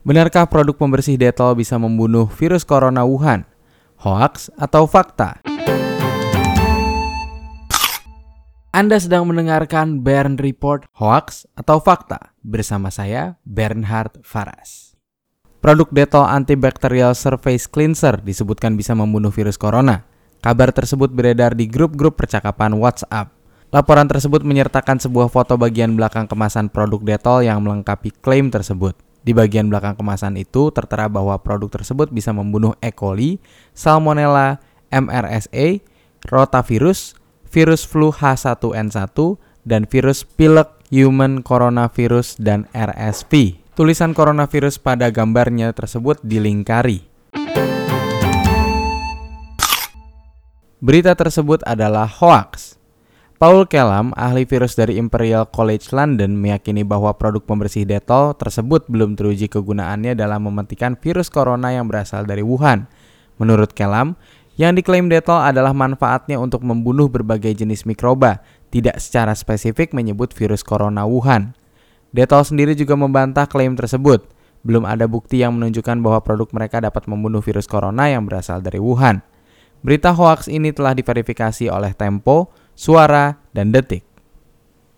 Benarkah produk pembersih Dettol bisa membunuh virus corona Wuhan? Hoax atau fakta? Anda sedang mendengarkan Bern Report Hoax atau Fakta bersama saya Bernhard Faras. Produk Dettol Antibacterial Surface Cleanser disebutkan bisa membunuh virus corona. Kabar tersebut beredar di grup-grup percakapan WhatsApp. Laporan tersebut menyertakan sebuah foto bagian belakang kemasan produk Dettol yang melengkapi klaim tersebut. Di bagian belakang kemasan itu tertera bahwa produk tersebut bisa membunuh E. coli, Salmonella, MRSA, rotavirus, virus flu H1N1, dan virus pilek human coronavirus dan RSV. Tulisan coronavirus pada gambarnya tersebut dilingkari. Berita tersebut adalah hoax. Paul Kellam, ahli virus dari Imperial College London, meyakini bahwa produk pembersih Dettol tersebut belum teruji kegunaannya dalam mematikan virus corona yang berasal dari Wuhan. Menurut Kellam, yang diklaim Dettol adalah manfaatnya untuk membunuh berbagai jenis mikroba, tidak secara spesifik menyebut virus corona Wuhan. Dettol sendiri juga membantah klaim tersebut. Belum ada bukti yang menunjukkan bahwa produk mereka dapat membunuh virus corona yang berasal dari Wuhan. Berita hoaks ini telah diverifikasi oleh Tempo, Suara, dan Detik.